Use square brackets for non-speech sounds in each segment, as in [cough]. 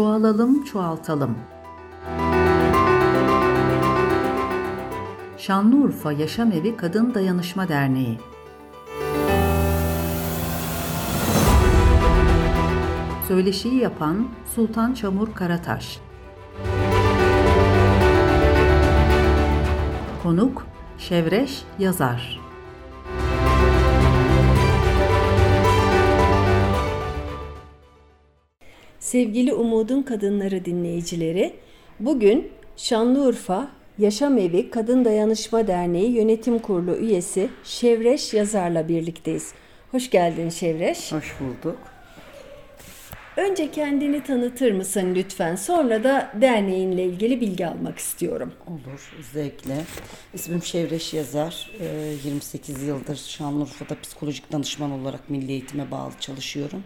Çoğalalım, çoğaltalım. Şanlıurfa Yaşam Evi Kadın Dayanışma Derneği. Söyleşiyi yapan Sultan Çamur Karataş. Konuk Şevreş Yazar Sevgili Umudun Kadınları dinleyicileri, bugün Şanlıurfa Yaşam Evi Kadın Dayanışma Derneği Yönetim Kurulu üyesi Şevreş Yazar'la birlikteyiz. Hoş geldin Şevreş. Hoş bulduk. Önce kendini tanıtır mısın lütfen? Sonra da derneğinle ilgili bilgi almak istiyorum. Olur, zevkle. İsmim Şevreş Yazar. 28 yıldır Şanlıurfa'da psikolojik danışman olarak milli eğitime bağlı çalışıyorum.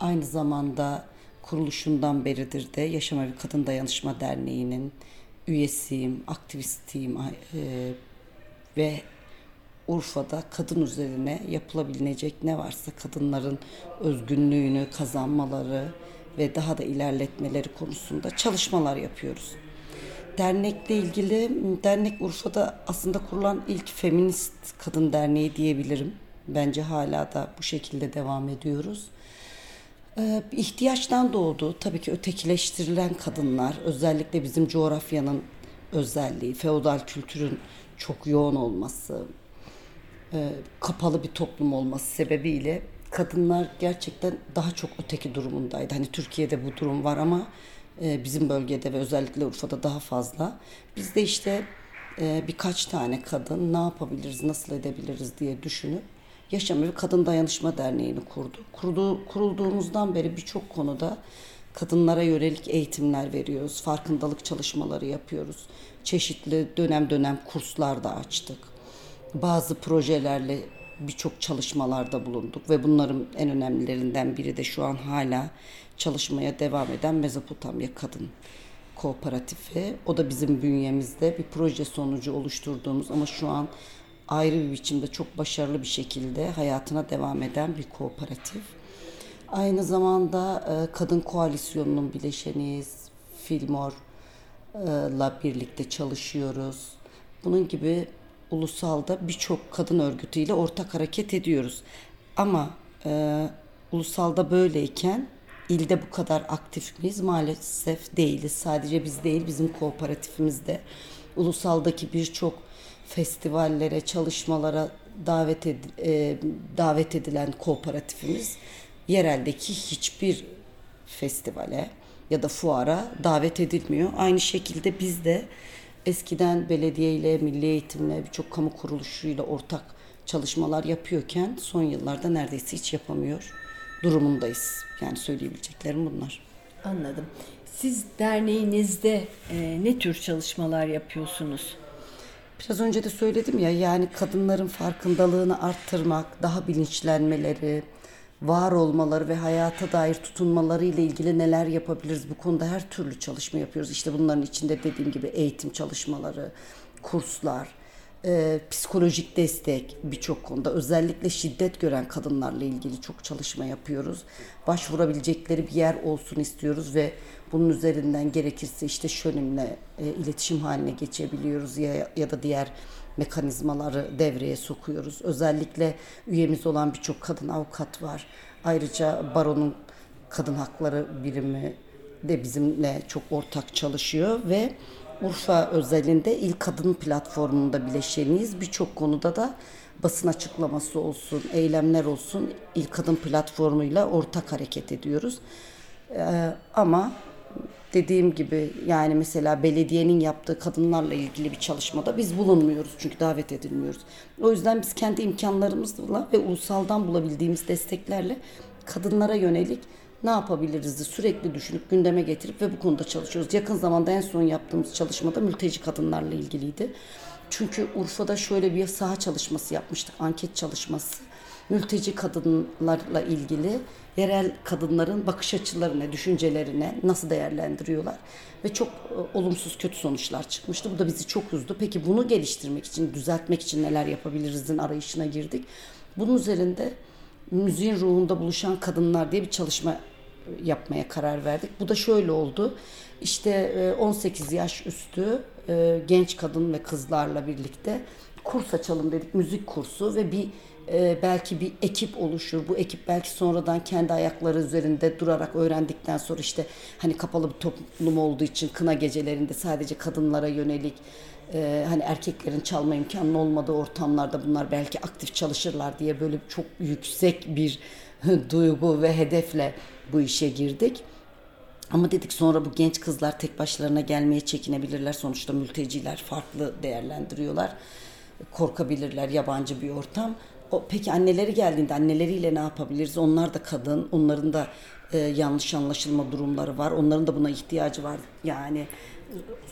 Aynı zamanda kuruluşundan beridir de Yaşam Evi Kadın Dayanışma Derneği'nin üyesiyim, aktivistiyim e, ve Urfa'da kadın üzerine yapılabilecek ne varsa kadınların özgünlüğünü kazanmaları ve daha da ilerletmeleri konusunda çalışmalar yapıyoruz. Dernekle ilgili, dernek Urfa'da aslında kurulan ilk feminist kadın derneği diyebilirim. Bence hala da bu şekilde devam ediyoruz. Ee, ihtiyaçtan doğdu. Tabii ki ötekileştirilen kadınlar, özellikle bizim coğrafyanın özelliği, feodal kültürün çok yoğun olması, e, kapalı bir toplum olması sebebiyle kadınlar gerçekten daha çok öteki durumundaydı. Hani Türkiye'de bu durum var ama e, bizim bölgede ve özellikle Urfa'da daha fazla. Biz de işte e, birkaç tane kadın ne yapabiliriz, nasıl edebiliriz diye düşünüp Yaşam Evi Kadın Dayanışma Derneği'ni kurdu. Kurdu, kurulduğumuzdan beri birçok konuda kadınlara yönelik eğitimler veriyoruz. Farkındalık çalışmaları yapıyoruz. Çeşitli dönem dönem kurslar da açtık. Bazı projelerle birçok çalışmalarda bulunduk ve bunların en önemlilerinden biri de şu an hala çalışmaya devam eden Mezopotamya Kadın Kooperatifi. O da bizim bünyemizde bir proje sonucu oluşturduğumuz ama şu an ayrı bir biçimde çok başarılı bir şekilde hayatına devam eden bir kooperatif. Aynı zamanda e, Kadın Koalisyonu'nun bileşeniyiz. Filmor'la birlikte çalışıyoruz. Bunun gibi ulusalda birçok kadın örgütüyle ortak hareket ediyoruz. Ama e, ulusalda böyleyken ilde bu kadar aktif miyiz? Maalesef değiliz. Sadece biz değil, bizim kooperatifimizde ulusaldaki birçok festivallere, çalışmalara davet ed e, davet edilen kooperatifimiz yereldeki hiçbir festivale ya da fuara davet edilmiyor. Aynı şekilde biz de eskiden belediye ile, milli eğitimle, birçok kamu kuruluşuyla ortak çalışmalar yapıyorken son yıllarda neredeyse hiç yapamıyor durumundayız. Yani söyleyebileceklerim bunlar. Anladım. Siz derneğinizde e, ne tür çalışmalar yapıyorsunuz? Biraz önce de söyledim ya yani kadınların farkındalığını arttırmak, daha bilinçlenmeleri, var olmaları ve hayata dair tutunmaları ile ilgili neler yapabiliriz? Bu konuda her türlü çalışma yapıyoruz. İşte bunların içinde dediğim gibi eğitim çalışmaları, kurslar, e, psikolojik destek birçok konuda özellikle şiddet gören kadınlarla ilgili çok çalışma yapıyoruz. Başvurabilecekleri bir yer olsun istiyoruz ve bunun üzerinden gerekirse işte şönümle e, iletişim haline geçebiliyoruz ya, ya da diğer mekanizmaları devreye sokuyoruz. Özellikle üyemiz olan birçok kadın avukat var. Ayrıca baronun kadın hakları birimi de bizimle çok ortak çalışıyor ve Urfa özelinde ilk kadın platformunda bileşeniyiz. Birçok konuda da basın açıklaması olsun, eylemler olsun ilk kadın platformuyla ortak hareket ediyoruz. Ee, ama dediğim gibi yani mesela belediyenin yaptığı kadınlarla ilgili bir çalışmada biz bulunmuyoruz çünkü davet edilmiyoruz. O yüzden biz kendi imkanlarımızla ve ulusaldan bulabildiğimiz desteklerle kadınlara yönelik ne yapabiliriz sürekli düşünüp gündeme getirip ve bu konuda çalışıyoruz. Yakın zamanda en son yaptığımız çalışmada mülteci kadınlarla ilgiliydi. Çünkü Urfa'da şöyle bir saha çalışması yapmıştık, anket çalışması. Mülteci kadınlarla ilgili yerel kadınların bakış açılarına, düşüncelerine nasıl değerlendiriyorlar ve çok e, olumsuz kötü sonuçlar çıkmıştı. Bu da bizi çok üzdü. Peki bunu geliştirmek için, düzeltmek için neler yapabilirizin arayışına girdik. Bunun üzerinde müziğin ruhunda buluşan kadınlar diye bir çalışma yapmaya karar verdik. Bu da şöyle oldu. İşte e, 18 yaş üstü e, genç kadın ve kızlarla birlikte kurs açalım dedik. Müzik kursu ve bir e, belki bir ekip oluşur. Bu ekip belki sonradan kendi ayakları üzerinde durarak öğrendikten sonra işte hani kapalı bir toplum olduğu için kına gecelerinde sadece kadınlara yönelik e, hani erkeklerin çalma imkanı olmadığı ortamlarda bunlar belki aktif çalışırlar diye böyle çok yüksek bir [laughs] duygu ve hedefle bu işe girdik. Ama dedik sonra bu genç kızlar tek başlarına gelmeye çekinebilirler. Sonuçta mülteciler farklı değerlendiriyorlar. Korkabilirler yabancı bir ortam. O, peki anneleri geldiğinde anneleriyle ne yapabiliriz? Onlar da kadın, onların da e, yanlış anlaşılma durumları var. Onların da buna ihtiyacı var. Yani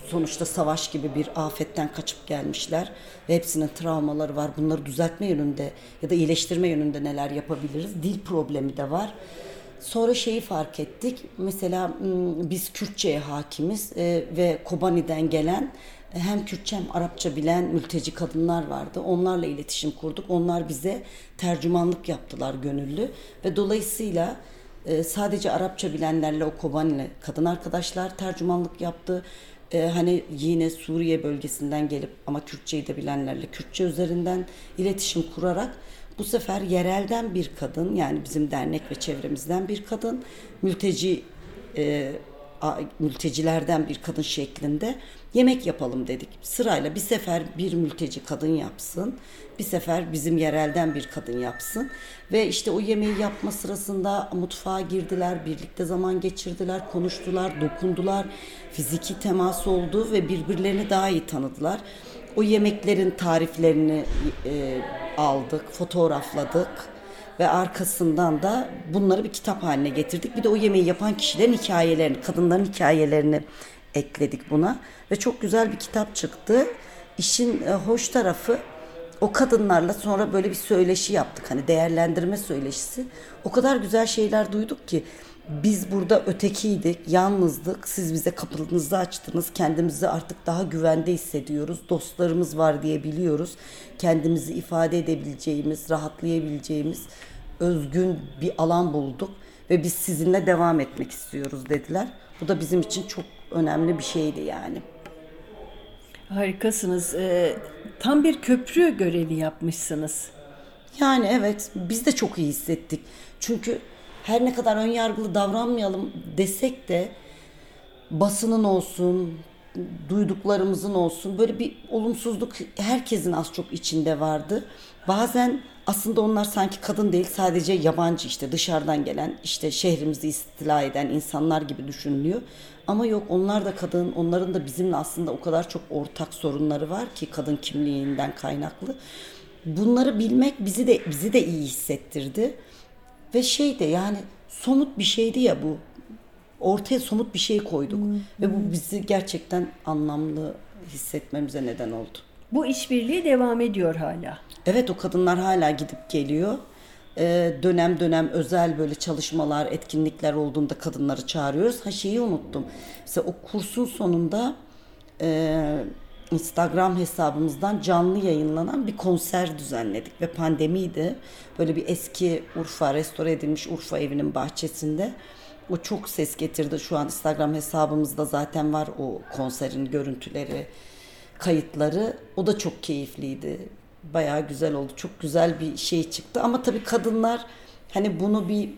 sonuçta savaş gibi bir afetten kaçıp gelmişler ve hepsinin travmaları var. Bunları düzeltme yönünde ya da iyileştirme yönünde neler yapabiliriz? Dil problemi de var. Sonra şeyi fark ettik. Mesela biz Kürtçe'ye hakimiz e, ve Kobani'den gelen hem Kürtçe hem Arapça bilen mülteci kadınlar vardı. Onlarla iletişim kurduk. Onlar bize tercümanlık yaptılar gönüllü ve dolayısıyla e, sadece Arapça bilenlerle o Kobani'li kadın arkadaşlar tercümanlık yaptı. E, hani yine Suriye bölgesinden gelip ama Kürtçeyi de bilenlerle Kürtçe üzerinden iletişim kurarak bu sefer yerelden bir kadın yani bizim dernek ve çevremizden bir kadın mülteci e, mültecilerden bir kadın şeklinde yemek yapalım dedik. Sırayla bir sefer bir mülteci kadın yapsın, bir sefer bizim yerelden bir kadın yapsın ve işte o yemeği yapma sırasında mutfağa girdiler, birlikte zaman geçirdiler, konuştular, dokundular, fiziki temas oldu ve birbirlerini daha iyi tanıdılar. O yemeklerin tariflerini e, aldık, fotoğrafladık ve arkasından da bunları bir kitap haline getirdik. Bir de o yemeği yapan kişilerin hikayelerini, kadınların hikayelerini ekledik buna ve çok güzel bir kitap çıktı. İşin e, hoş tarafı o kadınlarla sonra böyle bir söyleşi yaptık. Hani değerlendirme söyleşisi. O kadar güzel şeyler duyduk ki biz burada ötekiydik, yalnızdık. Siz bize kapınızı açtınız. Kendimizi artık daha güvende hissediyoruz. Dostlarımız var diye biliyoruz. Kendimizi ifade edebileceğimiz, rahatlayabileceğimiz özgün bir alan bulduk ve biz sizinle devam etmek istiyoruz dediler. Bu da bizim için çok önemli bir şeydi yani. Harikasınız. Ee, tam bir köprü görevi yapmışsınız. Yani evet biz de çok iyi hissettik. Çünkü her ne kadar ön yargılı davranmayalım desek de basının olsun, duyduklarımızın olsun böyle bir olumsuzluk herkesin az çok içinde vardı. Bazen aslında onlar sanki kadın değil sadece yabancı işte dışarıdan gelen işte şehrimizi istila eden insanlar gibi düşünülüyor. Ama yok onlar da kadın onların da bizimle aslında o kadar çok ortak sorunları var ki kadın kimliğinden kaynaklı. Bunları bilmek bizi de bizi de iyi hissettirdi. Ve şey de yani somut bir şeydi ya bu. Ortaya somut bir şey koyduk. Hmm. Ve bu bizi gerçekten anlamlı hissetmemize neden oldu. Bu işbirliği devam ediyor hala. Evet o kadınlar hala gidip geliyor. Ee, dönem dönem özel böyle çalışmalar, etkinlikler olduğunda kadınları çağırıyoruz. Ha şeyi unuttum. Mesela o kursun sonunda e, Instagram hesabımızdan canlı yayınlanan bir konser düzenledik ve pandemiydi. Böyle bir eski Urfa, restore edilmiş Urfa evinin bahçesinde. O çok ses getirdi. Şu an Instagram hesabımızda zaten var o konserin görüntüleri, kayıtları. O da çok keyifliydi. Bayağı güzel oldu. Çok güzel bir şey çıktı. Ama tabii kadınlar hani bunu bir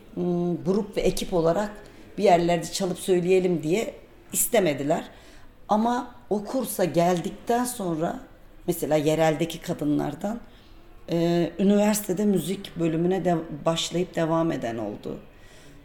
grup ve ekip olarak bir yerlerde çalıp söyleyelim diye istemediler. Ama o kursa geldikten sonra mesela yereldeki kadınlardan e, üniversitede müzik bölümüne de başlayıp devam eden oldu.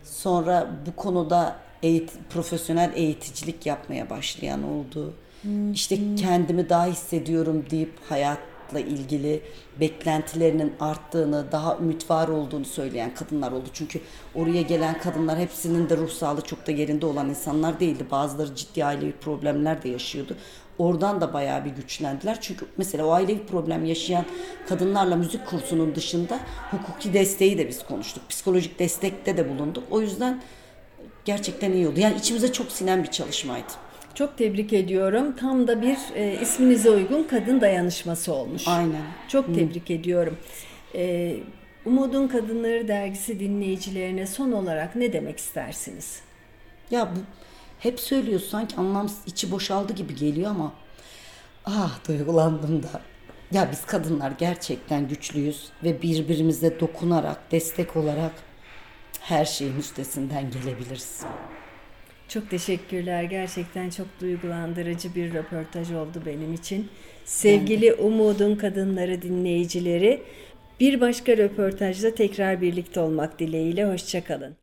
Sonra bu konuda eğit profesyonel eğiticilik yapmaya başlayan oldu. Hmm. İşte kendimi daha hissediyorum deyip hayat hayatla ilgili beklentilerinin arttığını, daha ümit var olduğunu söyleyen kadınlar oldu. Çünkü oraya gelen kadınlar hepsinin de ruh sağlığı çok da yerinde olan insanlar değildi. Bazıları ciddi ailevi problemler de yaşıyordu. Oradan da bayağı bir güçlendiler. Çünkü mesela o ailevi problem yaşayan kadınlarla müzik kursunun dışında hukuki desteği de biz konuştuk. Psikolojik destekte de bulunduk. O yüzden gerçekten iyi oldu. Yani içimize çok sinen bir çalışmaydı. Çok tebrik ediyorum. Tam da bir e, isminize uygun kadın dayanışması olmuş. Aynen. Çok tebrik Hı. ediyorum. E, Umudun Kadınları dergisi dinleyicilerine son olarak ne demek istersiniz? Ya bu hep söylüyoruz sanki anlamsız içi boşaldı gibi geliyor ama ah duygulandım da. Ya biz kadınlar gerçekten güçlüyüz ve birbirimize dokunarak, destek olarak her şeyin üstesinden gelebiliriz. Çok teşekkürler. Gerçekten çok duygulandırıcı bir röportaj oldu benim için. Sevgili Umudun Kadınları dinleyicileri, bir başka röportajda tekrar birlikte olmak dileğiyle. Hoşçakalın.